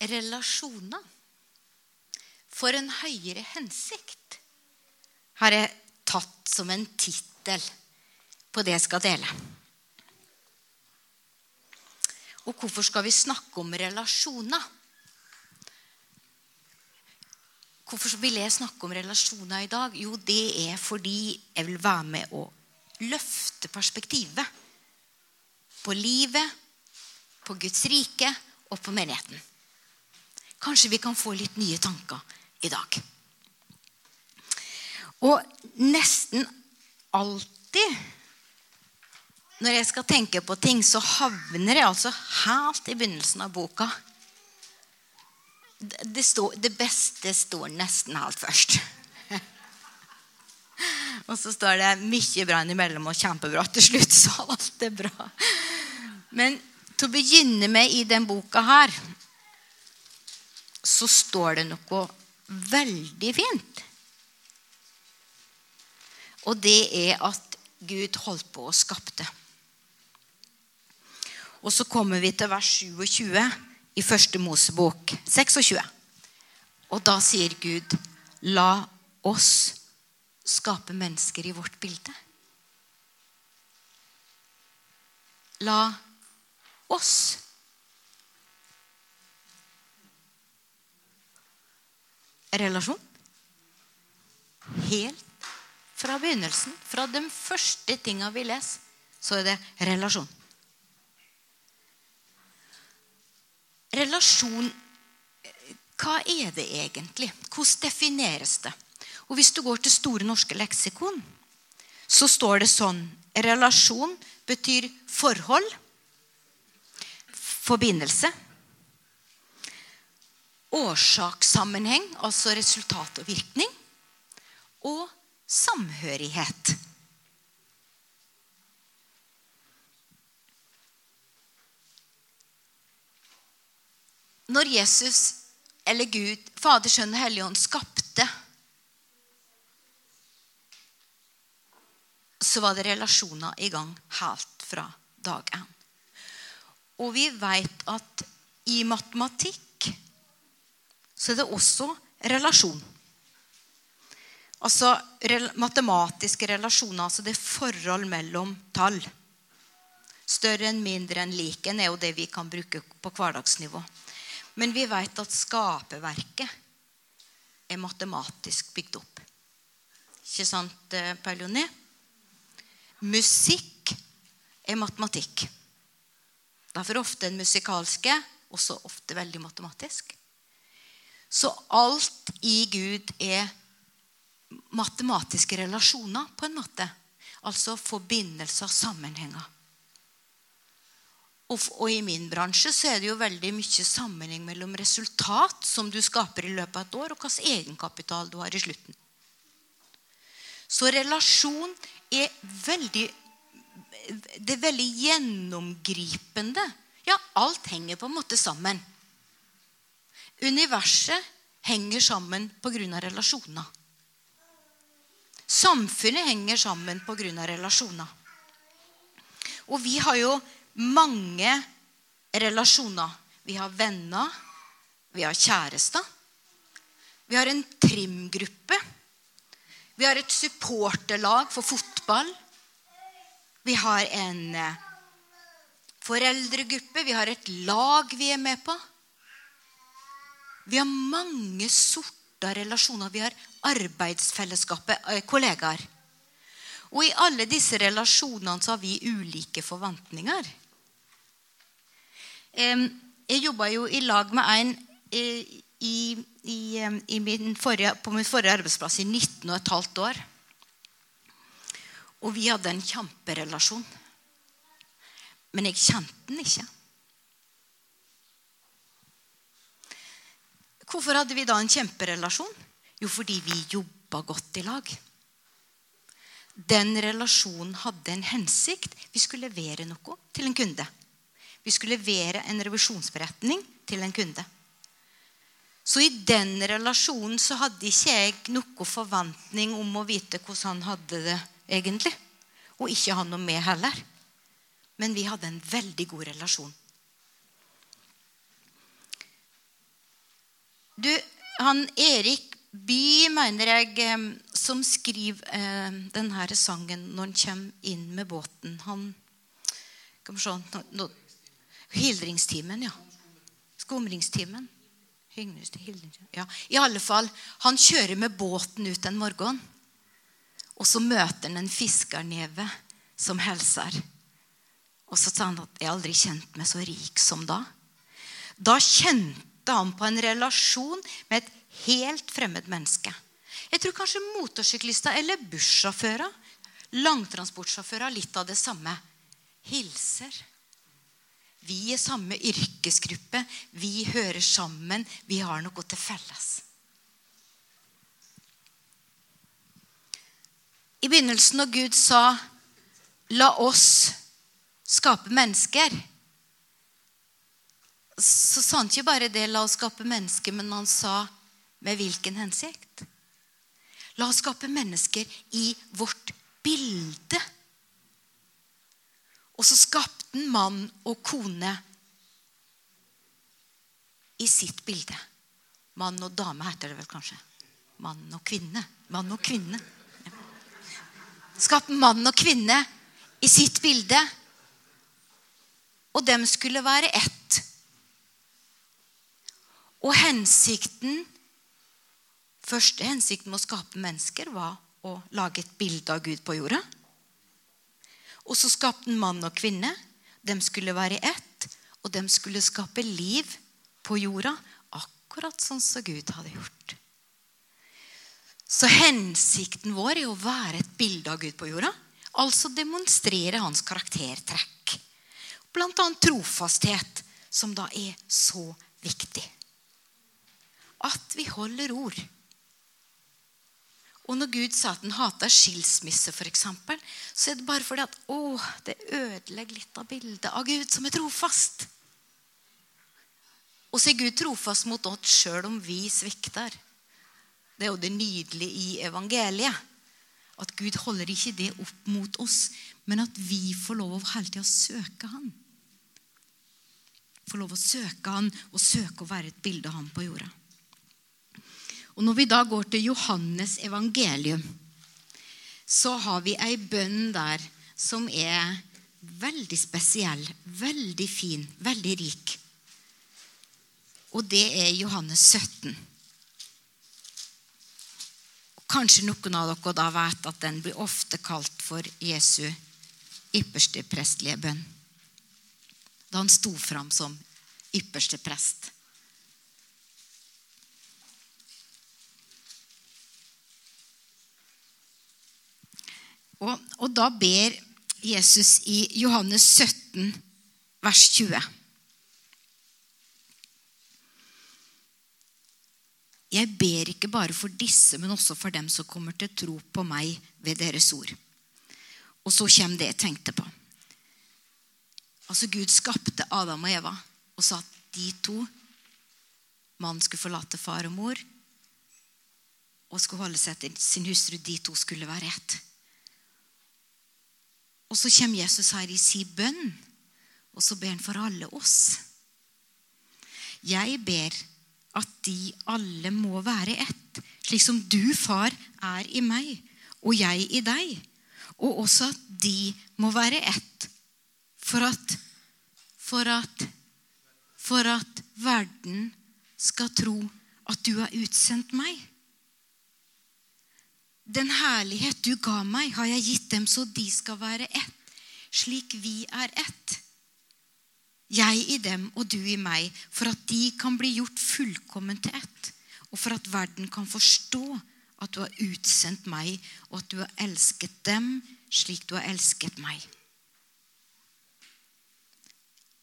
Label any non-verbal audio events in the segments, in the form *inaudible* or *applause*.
relasjoner for en høyere hensikt har jeg tatt som en tittel på det jeg skal dele. Og hvorfor skal vi snakke om relasjoner? Hvorfor vil jeg snakke om relasjoner i dag? Jo, det er fordi jeg vil være med å løfte perspektivet på livet, på Guds rike og på menigheten. Kanskje vi kan få litt nye tanker i dag. Og nesten alltid når jeg skal tenke på ting, så havner jeg altså helt i begynnelsen av boka. Det, står, det beste står nesten helt først. *laughs* Og så står det mye bra innimellom og kjempebra til slutt. Så alt er bra. Men til å begynne med i den boka her, så står det noe veldig fint. Og det er at Gud holdt på å skapte. Og så kommer vi til vers 27 i første Mosebok 26. Og da sier Gud, la oss skape mennesker i vårt bilde. La oss. Relasjon. Helt fra begynnelsen, fra de første tinga vi leser, så er det relasjon. Relasjon Hva er det egentlig? Hvordan defineres det? Og Hvis du går til Store norske leksikon, så står det sånn Relasjon betyr forhold, forbindelse, årsakssammenheng, altså resultat og virkning, og samhørighet. når Jesus eller Gud, Fader, Sønn og Hellig Ånd skapte, så var det relasjoner i gang helt fra dag én. Og vi vet at i matematikk så er det også relasjon. Altså matematiske relasjoner, altså det forhold mellom tall. Større enn mindre enn lik er jo det vi kan bruke på hverdagsnivå. Men vi vet at skaperverket er matematisk bygd opp. Ikke sant, Paulioni? Pauloni? Musikk er matematikk. Derfor ofte den musikalske, også ofte veldig matematisk. Så alt i Gud er matematiske relasjoner, på en måte. Altså forbindelser, sammenhenger. Og, og, i min bransje så er det jo veldig mye sammenheng mellom resultat som du skaper i løpet av et år, og hvilken egenkapital du har i slutten. Så relasjon er veldig Det er veldig gjennomgripende. Ja, alt henger på en måte sammen. Universet henger sammen pga. relasjoner. Samfunnet henger sammen pga. relasjoner. Og vi har jo mange relasjoner. Vi har venner, vi har kjærester. Vi har en trimgruppe. Vi har et supporterlag for fotball. Vi har en eh, foreldregruppe. Vi har et lag vi er med på. Vi har mange sorter relasjoner. Vi har arbeidsfellesskapet, eh, kollegaer. Og i alle disse relasjonene så har vi ulike forventninger. Jeg jobba jo i lag med en eh, i, i, i min forrige, på min forrige arbeidsplass i 19 15 år. Og vi hadde en kjemperelasjon. Men jeg kjente den ikke. Hvorfor hadde vi da en kjemperelasjon? Jo, fordi vi jobba godt i lag. Den relasjonen hadde en hensikt. Vi skulle levere noe til en kunde. Vi skulle levere en revisjonsberetning til en kunde. Så i den relasjonen så hadde ikke jeg noe forventning om å vite hvordan han hadde det egentlig. Og ikke han noe med heller. Men vi hadde en veldig god relasjon. Du, han Erik By, mener jeg, eh, som skriver eh, denne sangen når han kommer inn med båten Han Skal vi se no, no, Hildringstimen, ja. Skumringstimen. Ja. I alle fall, Han kjører med båten ut en morgen. Og så møter han en fiskerneve som hilser. Og så sa han at 'jeg aldri kjent meg så rik som da'. Da kjente han på en relasjon med et helt fremmed menneske. Jeg tror kanskje motorsyklister eller bussjåfører, langtransportsjåfører, litt av det samme. Hilser. Vi er samme yrkesgruppe. Vi hører sammen. Vi har noe til felles. I begynnelsen, når Gud sa 'la oss skape mennesker', så sa han ikke bare det 'la oss skape mennesker', men han sa med hvilken hensikt? La oss skape mennesker i vårt bilde. Og så skapte han mann og kone i sitt bilde. Mann og dame heter det vel kanskje. Mann og kvinne. Mann og kvinne. Skapte mann og kvinne i sitt bilde. Og dem skulle være ett. Og hensikten Første hensikten med å skape mennesker var å lage et bilde av Gud på jorda. Og så skapte han mann og kvinne. De skulle være ett, og de skulle skape liv på jorda, akkurat sånn som Gud hadde gjort. Så hensikten vår er å være et bilde av Gud på jorda. Altså demonstrere hans karaktertrekk. Annet trofasthet, som da er så viktig. At vi holder ord. Og når Gud sa at han hata skilsmisse, eksempel, så er det bare fordi at å, det ødelegger litt av bildet av Gud som er trofast. Og så er Gud trofast mot oss sjøl om vi svikter. Det er jo det nydelige i evangeliet. At Gud holder ikke det opp mot oss, men at vi får lov å hele tida søke Han. Får lov å søke Han og søke å være et bilde av Han på jorda. Og Når vi da går til Johannes evangelium, så har vi ei bønn der som er veldig spesiell, veldig fin, veldig rik. Og det er Johannes 17. Kanskje noen av dere da vet at den blir ofte kalt for Jesu ypperste prestlige bønn. Da han sto fram som ypperste prest. Og, og da ber Jesus i Johannes 17, vers 20. Jeg ber ikke bare for disse, men også for dem som kommer til tro på meg ved deres ord. Og så kommer det jeg tenkte på. Altså Gud skapte Adam og Eva og sa at de to Mannen skulle forlate far og mor og skulle holde seg til sin hustru. De to skulle være ett. Og så kommer Jesus her i sin bønn, og så ber han for alle oss. Jeg ber at de alle må være ett, slik som du, far, er i meg, og jeg i deg. Og også at de må være ett, for at for at for at verden skal tro at du har utsendt meg. Den herlighet du ga meg, har jeg gitt dem så de skal være ett, slik vi er ett. Jeg i dem og du i meg, for at de kan bli gjort fullkommen til ett, og for at verden kan forstå at du har utsendt meg, og at du har elsket dem slik du har elsket meg.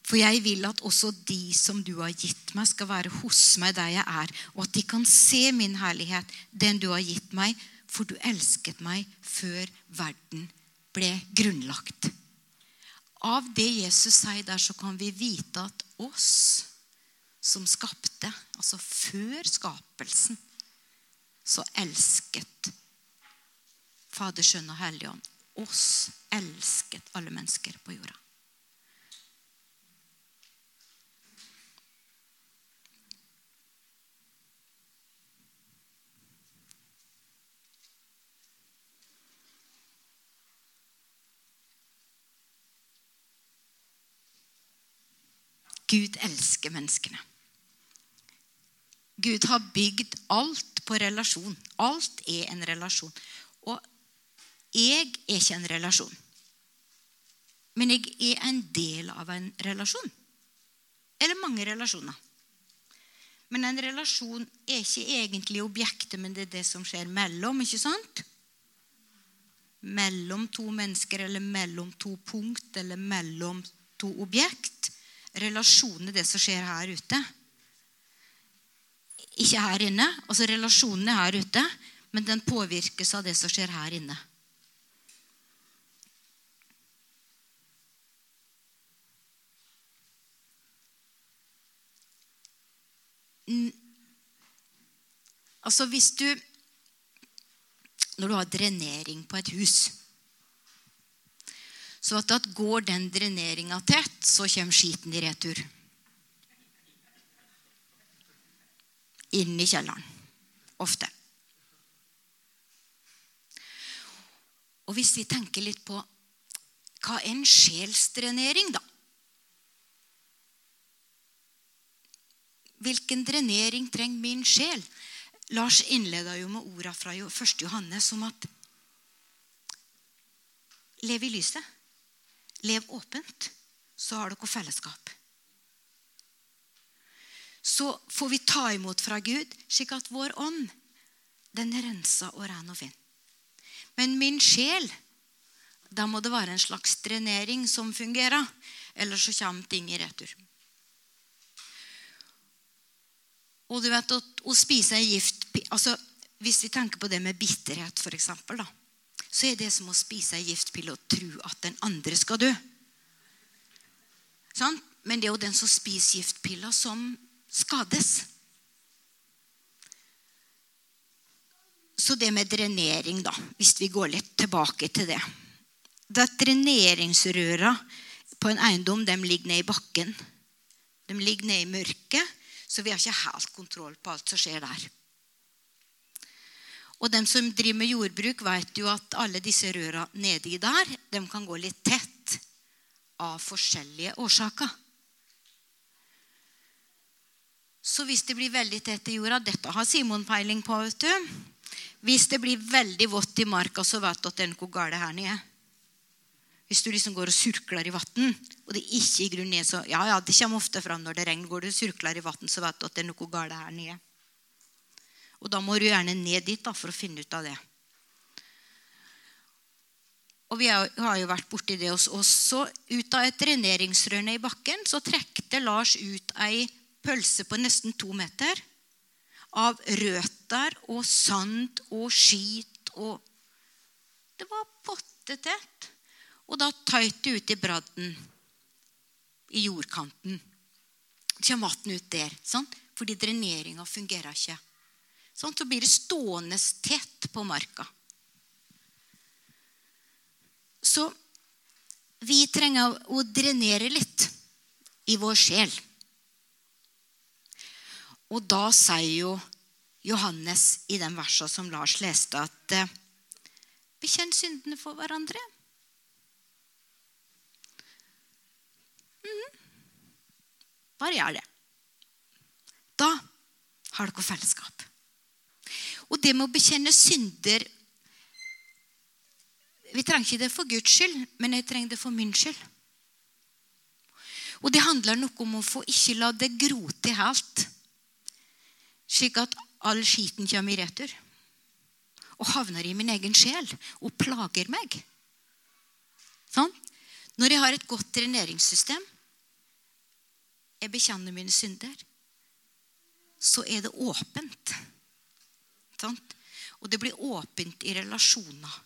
For jeg vil at også de som du har gitt meg, skal være hos meg der jeg er, og at de kan se min herlighet, den du har gitt meg, for du elsket meg før verden ble grunnlagt. Av det Jesus sier der, så kan vi vite at oss som skapte, altså før skapelsen, så elsket Fader, Sønn og Helligånd oss elsket alle mennesker på jorda. Gud elsker menneskene. Gud har bygd alt på relasjon. Alt er en relasjon. Og jeg er ikke en relasjon. Men jeg er en del av en relasjon. Eller mange relasjoner. Men en relasjon er ikke egentlig objektet, men det er det som skjer mellom. ikke sant? Mellom to mennesker, eller mellom to punkt, eller mellom to objekt. Relasjonen er det som skjer her ute. Ikke her inne. Altså Relasjonen er her ute, men den påvirkes av det som skjer her inne. Altså hvis du Når du har drenering på et hus Så at går den dreneringa tett, så kommer skiten i retur. Inn i kjelleren. Ofte. Og hvis vi tenker litt på hva er en sjelsdrenering, da? Hvilken drenering trenger min sjel? Lars innleda jo med orda fra 1. Johannes om at Lev i lyset. Lev åpent, så har dere fellesskap. Så får vi ta imot fra Gud, slik at vår ånd den renser og ren og fin. Men min sjel, da må det være en slags drenering som fungerer. Ellers så kommer ting i retur. Og du vet at å spise en gift altså Hvis vi tenker på det med bitterhet, for eksempel, da, så er det som å spise en giftpille og tro at den andre skal dø. Sånn? Men det er jo den som spiser giftpilla, som skades. Så det med drenering, da, hvis vi går litt tilbake til det at Dreneringsrøra på en eiendom de ligger nede i bakken. De ligger nede i mørket. Så vi har ikke helt kontroll på alt som skjer der. Og de som driver med jordbruk, vet jo at alle disse røra nedi der de kan gå litt tett av forskjellige årsaker. Så hvis det blir veldig tett i jorda Dette har Simon peiling på. vet du. Hvis det blir veldig vått i marka, så vet du at det er noe galt her nede. Hvis du liksom går og surkler i vann, og det ikke i grunnen er så Ja, ja, det kommer ofte fram når det regner. Går du og surkler i vann, så vet du at det er noe galt her nede. Og da må du gjerne ned dit da, for å finne ut av det. Og Vi har jo vært borti det hos oss også. Ut av et dreneringsrør i bakken så trekte Lars ut ei pølse på nesten to meter av røtter og sand og skit og Det var pottetett. Og da tøyt det ut i bradden, i jordkanten. Så kommer vann ut der, sant? fordi dreneringa fungerer ikke. Sånn, så blir det stående tett på marka. Så vi trenger å drenere litt i vår sjel. Og da sier jo Johannes i den versa som Lars leste, at eh, bekjenn syndene for hverandre. Bare gjør det. Da har dere fellesskap. Og det med å bekjenne synder Vi trenger ikke det for Guds skyld, men jeg trenger det for min skyld. Og det handler noe om å få ikke la det gro til helt, slik at all skiten kommer i retur og havner i min egen sjel og plager meg. Sånn? Når jeg har et godt treneringssystem, jeg bekjenner mine synder, så er det åpent. Sant? Og det blir åpent i relasjoner.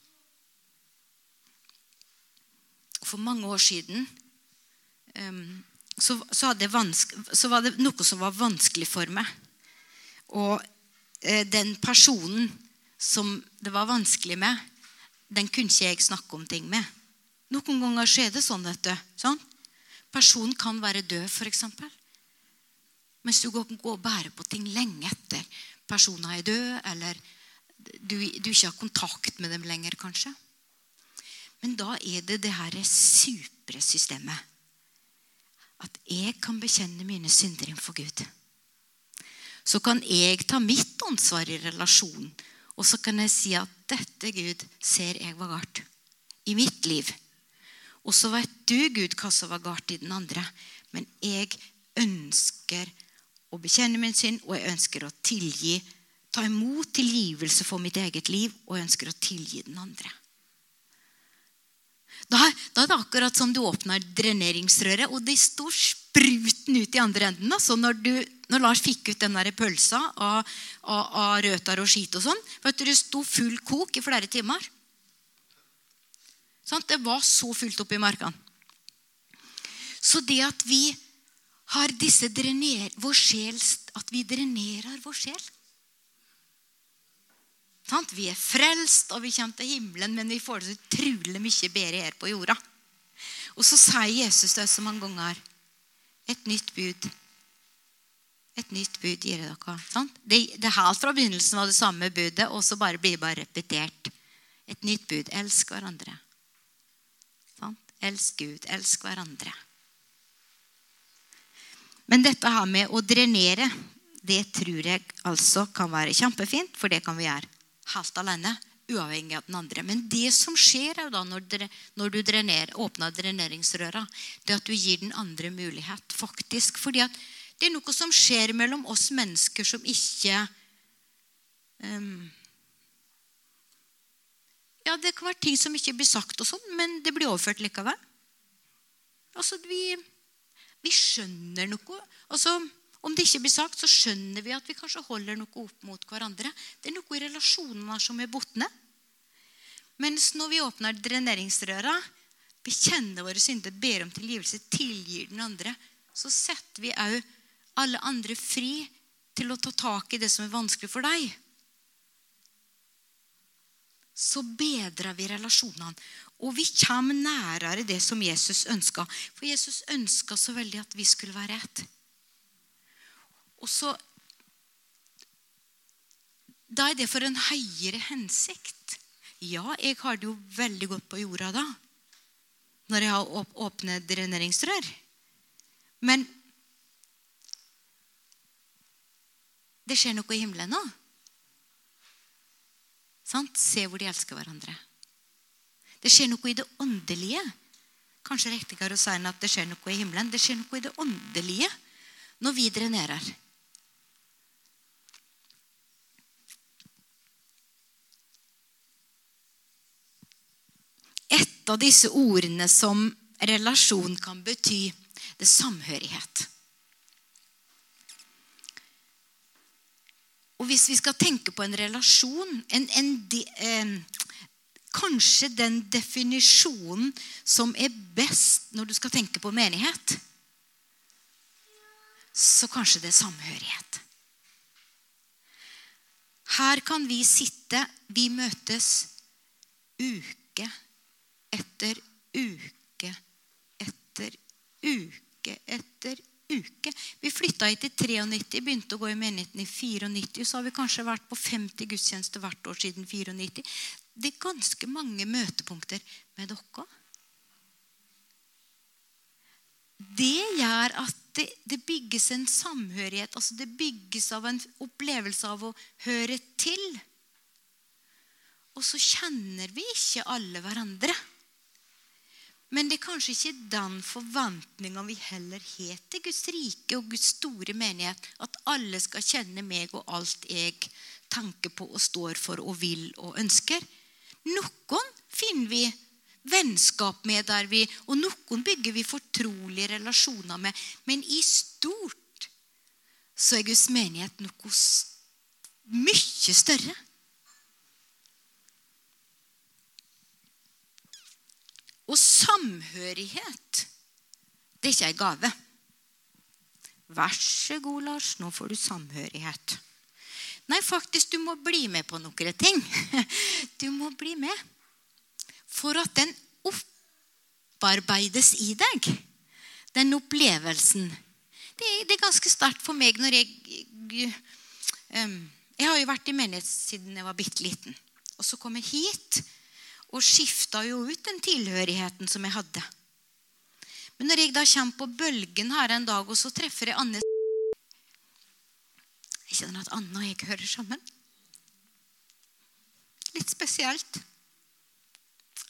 For mange år siden um, så, så, så, var det noe som var vanskelig for meg. Og eh, den personen som det var vanskelig med, den kunne ikke jeg snakke om ting med. Noen ganger skjer det sånn. du. Sånn? Personen kan være død, f.eks. Mens du går og bærer på ting lenge etter personen er døde, eller du, du, ikke har kontakt med dem lenger, kanskje. Men da er det det her supre systemet. at jeg kan bekjenne mine synder innenfor Gud. Så kan jeg ta mitt ansvar i relasjonen. Og så kan jeg si at dette, Gud, ser jeg var galt i mitt liv. Og så vet du, Gud, hva som var galt i den andre. Men jeg ønsker å bekjenne min synd, og jeg ønsker å tilgi. Ta imot tilgivelse for mitt eget liv, og jeg ønsker å tilgi den andre. Da, da, er det akkurat som du åpner dreneringsrøret, og det står spruten ut i andre enden. Altså når, du, når Lars fikk ut den der pølsa av, av, av røtter og skit og sånn vet du, Det sto full kok i flere timer. Sånn, det var så fullt opp i markene. Så det at vi har disse drener, vår sjel, at vi drenerer vår sjel vi er frelst, og vi kommer til himmelen, men vi får det så utrolig mye bedre her på jorda. Og så sier Jesus det så mange ganger et nytt bud. Et nytt bud gir jeg dere. Sant? Det, det Helt fra begynnelsen var det samme budet, og så bare blir det bare repetert. Et nytt bud. Elsk hverandre. Sant? Elsk Gud. Elsk hverandre. Men dette her med å drenere, det tror jeg altså kan være kjempefint, for det kan vi gjøre helt alene, uavhengig av den andre. Men det som skjer da når, når du drener, åpner dreneringsrøra, det er at du gir den andre mulighet. faktisk. Fordi at det er noe som skjer mellom oss mennesker som ikke um, Ja, det kan være ting som ikke blir sagt, og sånn, men det blir overført likevel. Altså, vi, vi skjønner noe. Altså, om det ikke blir sagt, så skjønner vi at vi kanskje holder noe opp mot hverandre. Det er noe i relasjonene som er borte. Mens når vi åpner dreneringsrøra, bekjenner våre synder, ber om tilgivelse, tilgir den andre, så setter vi òg alle andre fri til å ta tak i det som er vanskelig for deg. Så bedrer vi relasjonene. Og vi kommer nærere det som Jesus ønska. For Jesus ønska så veldig at vi skulle være ett. Og så Da er det for en høyere hensikt. Ja, jeg har det jo veldig godt på jorda da. Når jeg har åpnet dreneringsrør. Men det skjer noe i himmelen nå. Sant? Se hvor de elsker hverandre. Det skjer noe i det åndelige. Kanskje riktigere å si at det skjer noe i himmelen. Det skjer noe i det åndelige når vi drenerer. Et av disse ordene som relasjon kan bety, det er samhørighet. Og hvis vi skal tenke på en relasjon en, en, en, Kanskje den definisjonen som er best når du skal tenke på menighet, så kanskje det er samhørighet. Her kan vi sitte. Vi møtes uke etter uke etter uke etter uke. Vi flytta hit i 93, begynte å gå i menigheten i 94. Så har vi kanskje vært på 50 gudstjenester hvert år siden 94. Det er ganske mange møtepunkter med dere. Det gjør at det, det, bygges en samhørighet. altså Det bygges av en opplevelse av å høre til. Og så kjenner vi ikke alle hverandre. Men det er kanskje ikke den forventninga vi heller har til Guds rike og Guds store menighet. At alle skal kjenne meg og alt jeg tenker på og står for og vil og ønsker. Noen finner vi vennskap med der vi, og noen bygger vi fortrolige relasjoner med. Men i stort så er Guds menighet noe mye større. Og samhørighet, det er ikke ei gave. Vær så god, Lars, nå får du samhørighet. Nei, faktisk, du må bli med på noen ting. *laughs* Du må bli med for at den opparbeides i deg. Den opplevelsen. Det er, ganske sterkt for meg når jeg Jeg har jo vært i menighet siden jeg var bitte liten. Og så kom jeg hit og skifta jo ut den tilhørigheten som jeg hadde. Men når jeg da kommer på bølgen her en dag, og så treffer jeg Anne Jeg kjenner at Anne og jeg hører sammen. Litt spesielt.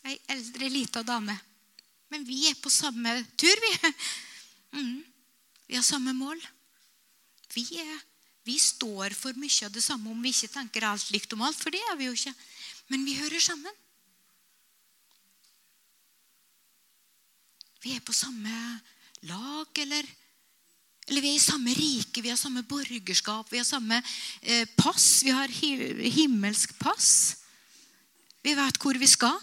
Ei eldre, lita dame. Men vi er på samme tur, vi. Mm. Vi har samme mål. Vi, er, vi, står for mye av det samme om vi ikke tenker alt likt om alt, for det er vi jo ikke. Men vi hører sammen. Vi er på samme lag, eller Eller vi er i samme rike, vi har samme borgerskap, vi har samme eh, pass. Vi har himmelsk pass. Vi vet hvor vi skal.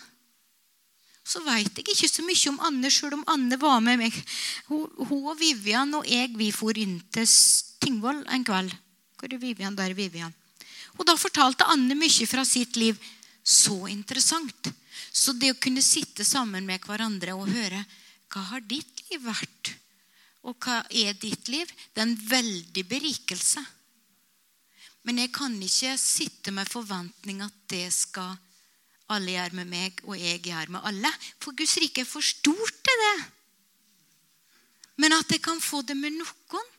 Så veit jeg ikke så mye om Anne, sjøl om Anne var med meg. Hun, hun og Vivian og jeg vi for inn til Tingvoll en kveld. Hvor er Vivian? Der er Vivian. Og Da fortalte Anne mye fra sitt liv. Så interessant. Så det å kunne sitte sammen med hverandre og høre hva har ditt liv vært? Og hva er ditt liv? Det er en veldig berikelse. Men jeg kan ikke sitte med forventning at det skal alle gjøre med meg, og jeg gjør med alle. For Guds rike er for stort til det. Men at jeg kan få det med noen,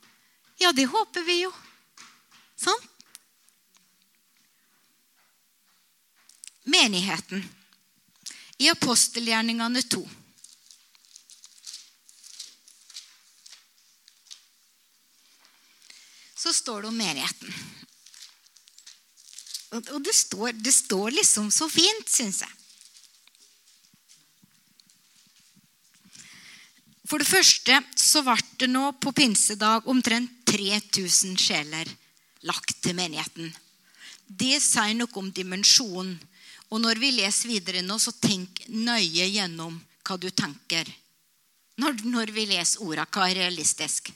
ja, det håper vi jo. Sånn? Menigheten i apostelgjerningene 2. så står det om menigheten. Og det står, det står liksom så fint, syns jeg. For det første så ble det nå på pinsedag omtrent 3000 sjeler lagt til menigheten. Det sier noe om dimensjonen. Og når vi leser videre nå, så tenk nøye gjennom hva du tenker. Når, når vi leser orda, hva er realistisk?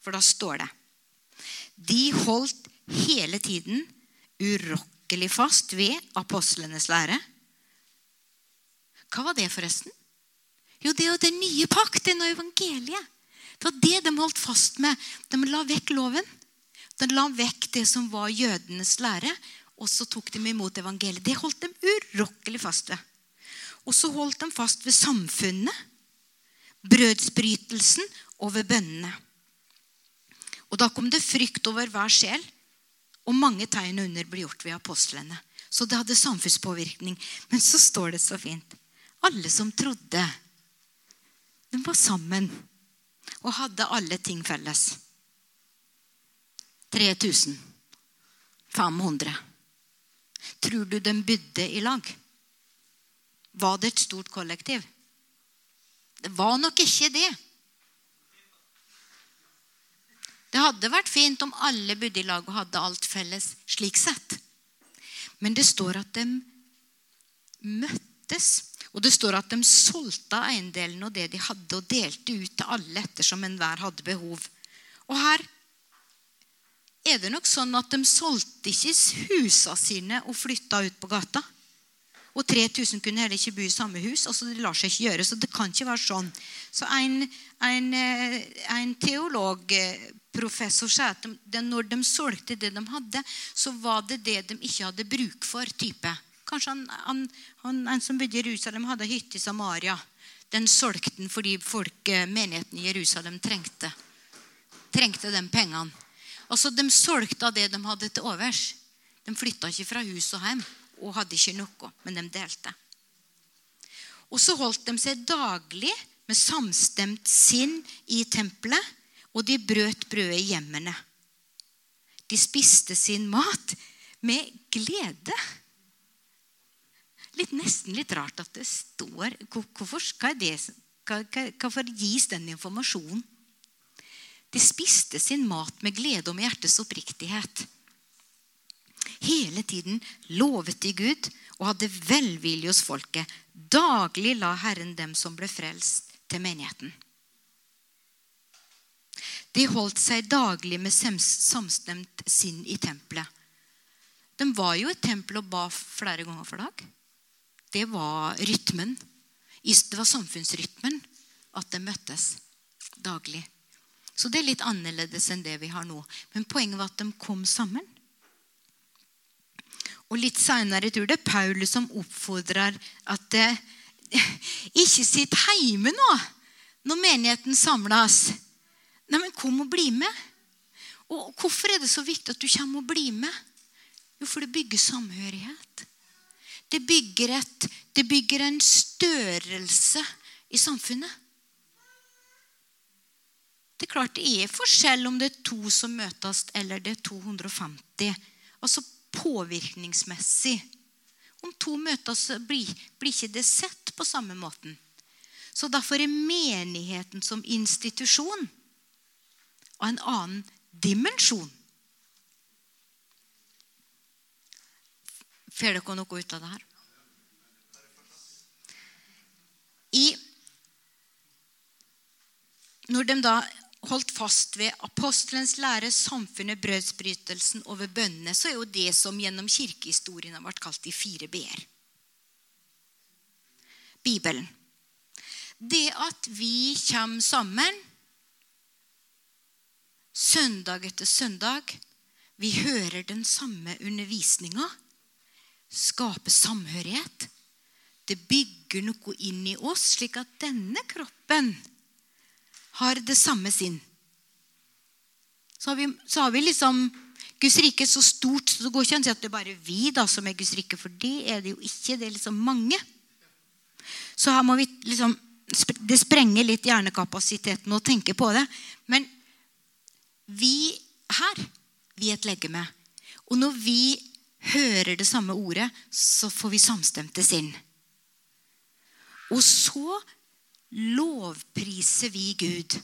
For da står det de holdt hele tiden urokkelig fast ved apostlenes lære. Hva var det, forresten? Jo, det er jo den nye pakt, det er evangeliet. Det var det de holdt fast med. De la vekk loven. De la vekk det som var jødenes lære, og så tok de imot evangeliet. Det holdt de urokkelig fast ved. Og så holdt de fast ved samfunnet, brødsbrytelsen og ved bønnene. Og da kom det frykt over hver sjel, og mange tegn under ble gjort ved apostlene. Så det hadde samfunnspåvirkning. Men så står det så fint. Alle som trodde, de var sammen og hadde alle ting felles. 3500. Tror du de bodde i lag? Var det et stort kollektiv? Det var nok ikke det. Det hadde vært fint om alle bodde i lag og hadde alt felles slik sett. Men det står at de møttes. Og det står at de solgte eiendelen og det de hadde, og delte ut til alle ettersom enhver hadde behov. Og her er det nok sånn at de solgte ikke husene sine og flytta ut på gata. Og 3000 kunne heller ikke bo i samme hus. altså Det lar seg ikke gjøre, så det kan ikke være sånn. Så en, en, eh, en teologprofessor sa at de, når de solgte det de hadde, så var det det de ikke hadde bruk for. type. Kanskje han, han, han, en som bodde i Jerusalem, hadde hytte i Samaria. Den solgte den fordi folk, eh, menigheten i Jerusalem trengte, trengte de pengene. Altså, De solgte av det de hadde til overs. De flytta ikke fra hus og hjem og hadde ikke noe, men de delte. Og så holdt de seg daglig med samstemt sinn i tempelet, og de brøt brødet i hjemmene. De spiste sin mat med glede. Litt, nesten litt rart at det står Hvorfor, skal det, hvorfor gis den informasjonen? De spiste sin mat med glede og med hjertets oppriktighet hele tiden lovet de Gud og hadde velvilje hos folket. Daglig la Herren dem som ble frelst, til menigheten. De holdt seg daglig med samstemt sinn i tempelet. De var jo i tempelet og ba flere ganger for dag. Det var rytmen. Det var samfunnsrytmen at de møttes daglig. Så det er litt annerledes enn det vi har nå. Men poenget var at de kom sammen. Og litt seinere tror det er Paulus som oppfordrer at det, *laughs* ikke sitt hjemme nå når menigheten samles Nei, men kom og bli med. Og hvorfor er det så viktig at du kommer og blir med? Jo, for det bygger samhørighet. Det bygger, et, det bygger en størrelse i samfunnet. Det er klart det er forskjell om det er to som møtes, eller det er 250. Altså påvirkningsmessig. Om to møtes, blir, blir ikke det sett på samme måten. Så derfor er menigheten som institusjon av en annen dimensjon. Får dere noe ut av det her? I, når de da holdt fast ved apostelens lære, samfunnet, brødsbrytelsen og ved bønnene, så er jo det som gjennom kirkehistorien har vært kalt de fire b-er. Bibelen. Det at vi kommer sammen søndag etter søndag, vi hører den samme undervisninga, skaper samhørighet. Det bygger noe inn i oss, slik at denne kroppen har det samme sinn. Så har vi, så har vi liksom Guds rike er så stort, så det går ikke an å si at det er bare vi da som er Guds rike. For det er det jo ikke. Det er liksom mange. Så her må vi liksom Det sprenger litt hjernekapasiteten å tenke på det. Men vi her, vi er et legeme. Og når vi hører det samme ordet, så får vi samstemte sinn. Og så lovpriser vi Gud.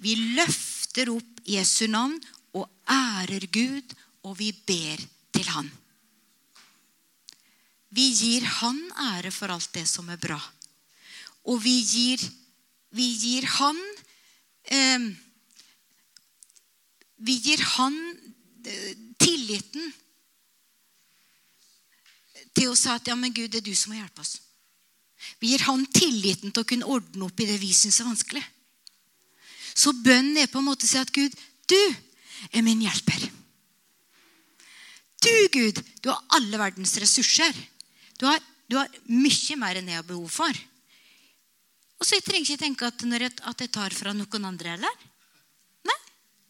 Vi løfter opp Jesu navn og ærer Gud, og vi ber til Han. Vi gir Han ære for alt det som er bra. Og vi gir, vi gir Han eh, Vi gir Han eh, tilliten til å si at ja, men Gud, det er du som må hjelpe oss. Vi gir han tilliten til å kunne ordne opp i det vi syns er vanskelig. Så bønnen er på en måte å si at Gud, du er min hjelper. Du, Gud, du har alle verdens ressurser. Du har, du har mye mer enn jeg har behov for. Og så jeg trenger ikke tenke at, jeg, at jeg tar fra noen andre heller. Nei,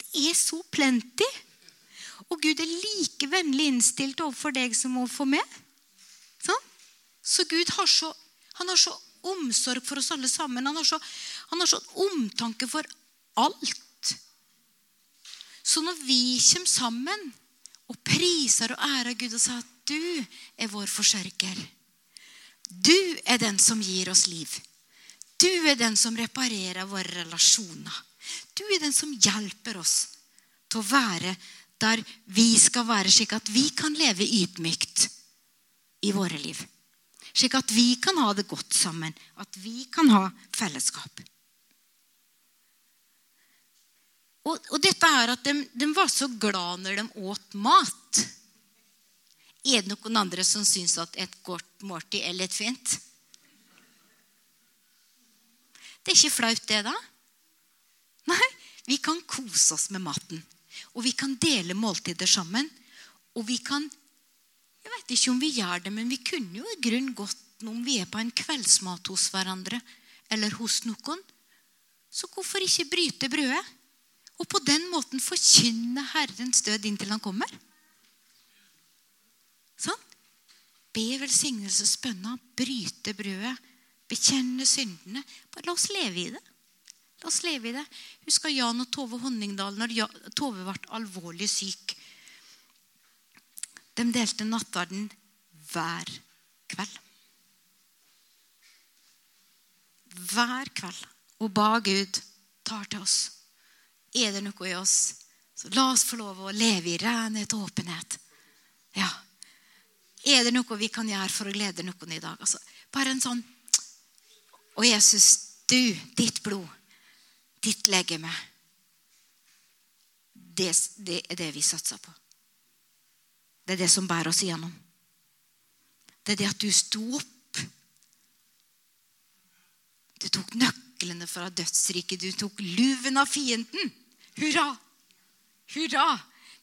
det er så plenty. Og Gud er like vennlig innstilt overfor deg som overfor meg. Sånn? Så Gud har så han har så omsorg for oss alle sammen. Han har så, han har så omtanke for alt. Så når vi kommer sammen og priser og ærer Gud og sier at du er vår forsørger Du er den som gir oss liv. Du er den som reparerer våre relasjoner. Du er den som hjelper oss til å være der vi skal være, slik at vi kan leve ydmykt i våre liv. Slik at vi kan ha det godt sammen. At vi kan ha fellesskap. Og, og dette er at de, de, var så glad når de åt mat. Er det noen andre som syns at et godt måltid er litt fint? Det er ikke flaut, det, da? Nei, vi kan kose oss med maten. Og vi kan dele måltider sammen. Og vi kan jeg vet ikke om vi gjør det, men vi kunne jo i grunn gått om vi er på en kveldsmat hos hverandre eller hos noen. Så hvorfor ikke bryte brødet? Og på den måten forkynne Herrens død inntil han kommer? Sånn? Be velsignelsesbønna, bryte brødet, bekjenne syndene. Bare la oss leve i det. La oss leve i det. Husker Jan og Tove Honningdal når Tove ble alvorlig syk. De delte nattverden hver kveld. Hver kveld. Og ba Gud tar til oss. Er det noe i oss, så la oss få lov å leve i renhet og åpenhet. Ja. Er det noe vi kan gjøre for å glede noen i dag? Altså, bare en sånn Og Jesus, du, ditt blod, ditt legeme det, det er det vi satser på. Det er det som bærer oss igjennom. Det er det at du sto opp. Du tok nøklene fra dødsriket. Du tok luven av fienden. Hurra! Hurra!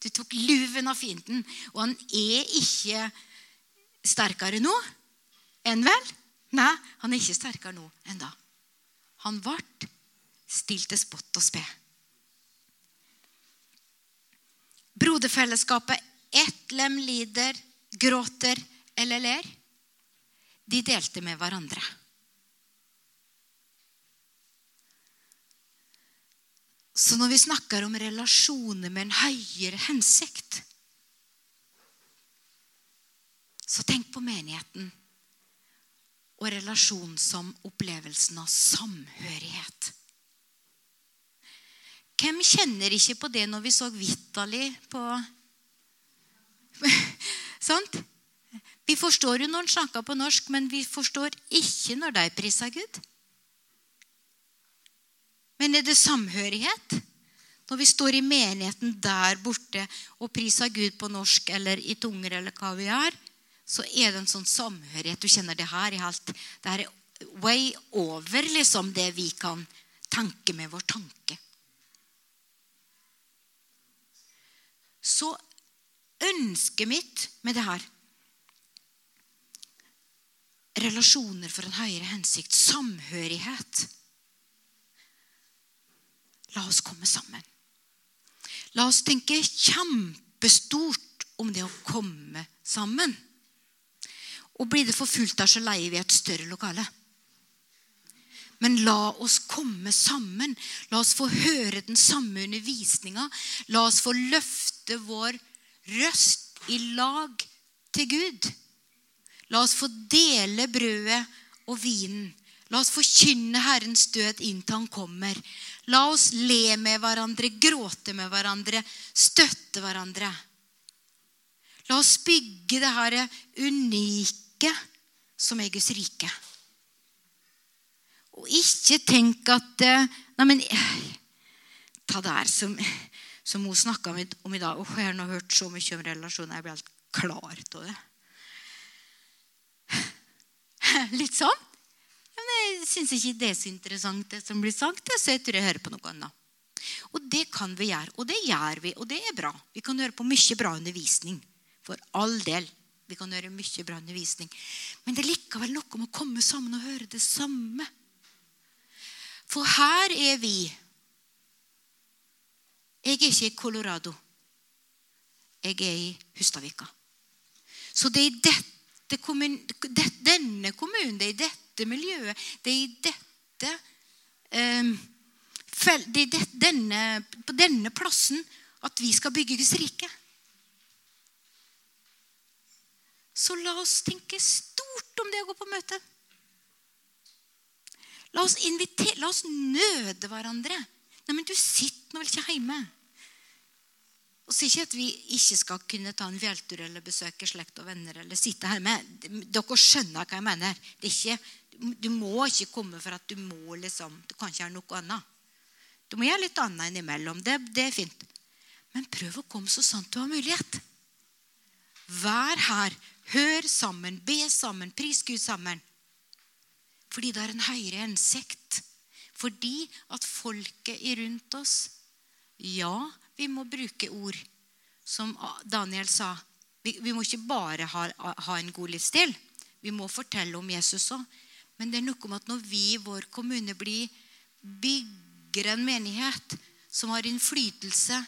Du tok luven av fienden. Og han er ikke sterkere nå enn vel? Nei, han er ikke sterkere nå enn da. Han ble stilt til spott og spe. Broderfellesskapet ett lem lider, gråter eller ler. De delte med hverandre. Så når vi snakker om relasjoner med en høyere hensikt, så tenk på menigheten og relasjon som opplevelsen av samhørighet. Hvem kjenner ikke på det når vi så Vitali på *laughs* Sant? Vi forstår jo når han snakker på norsk, men vi forstår ikke når de priser Gud. Men er det samhørighet? Når vi står i menigheten der borte og priser Gud på norsk eller i tunger eller hva vi er, så er det en sånn samhørighet. Du kjenner det her i alt. Det er way over liksom det vi kan tenke med vår tanke. Så ønsket mitt med det her Relasjoner for en høyere hensikt. Samhørighet. La oss komme sammen. La oss tenke kjempestort om det å komme sammen. Og blir det for fullt der, så leier vi et større lokale. Men la oss komme sammen. La oss få høre den samme undervisninga. La oss få løfte vår røst i lag til Gud. La oss få dele brødet og vinen. La oss forkynne Herrens død inntil Han kommer. La oss le med hverandre, gråte med hverandre, støtte hverandre. La oss bygge det her unike som er Guds rike. Og ikke tenk at eh, Nei, men Ta det her som, som hun snakka om i dag. Og jeg har hørt så mye om relasjoner. Jeg blir helt klar av det. *laughs* Litt sånn. Men jeg syns ikke det er så interessant, det som blir sagt. Så jeg tror jeg hører på noe annet. Og det kan vi gjøre, og det gjør vi, og det er bra. Vi kan høre på mye bra undervisning. For all del. Vi kan høre mye bra undervisning. Men det er likevel noe med å komme sammen og høre det samme. For her er vi. Jeg er ikke i Colorado. Jeg er i Hustadvika. Så det er i dette kommun, denne kommunen, det er i dette miljøet, det er i dette um, det er denne, På denne plassen at vi skal bygge Guds rike. Så la oss tenke stort om det å gå på møte. La oss, invitere, la oss nøde hverandre. Nei, men du sitter nå vel ikke hjemme? Og så ikke at vi ikke skal kunne ta en fjelltur eller besøke slekt og venner. eller sitte her med. Dere skjønner hva jeg mener. Ikke, du må ikke komme for at du må liksom, du kan ikke gjøre noe annet. Du må gjøre litt annet innimellom. Det, det er fint. Men prøv å komme så sant du har mulighet. Vær her. Hør sammen, be sammen, pris Gud sammen. Fordi det er en høyere hensikt. Fordi at folket rundt oss Ja, vi må bruke ord. Som Daniel sa. Vi, vi må ikke bare ha, ha, en god livsstil. Vi må fortelle om Jesus òg. Men det er noe med at når vi i vår kommune blir bygger en menighet som har innflytelse,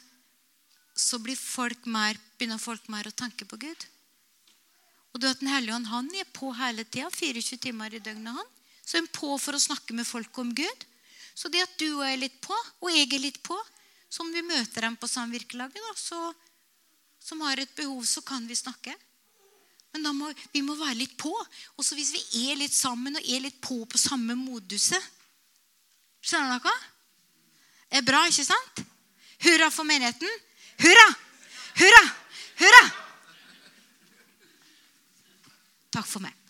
så folk mer, begynner folk mer å tenke på Gud. Og du vet, Den hellige ånd han er på hele tida. 24 timer i døgnet. han. Så er han på for å snakke med folk om Gud. Så det at du og jeg er litt på, og jeg er litt på, som vi møter dem på samvirkelaget som har et behov, så kan vi snakke. Men da må, vi må være litt på. Og så hvis vi er litt sammen og er litt på på samme moduset Skjønner dere? Det er bra, ikke sant? Hurra for menigheten. Hurra! Hurra! Hurra! Takk for meg.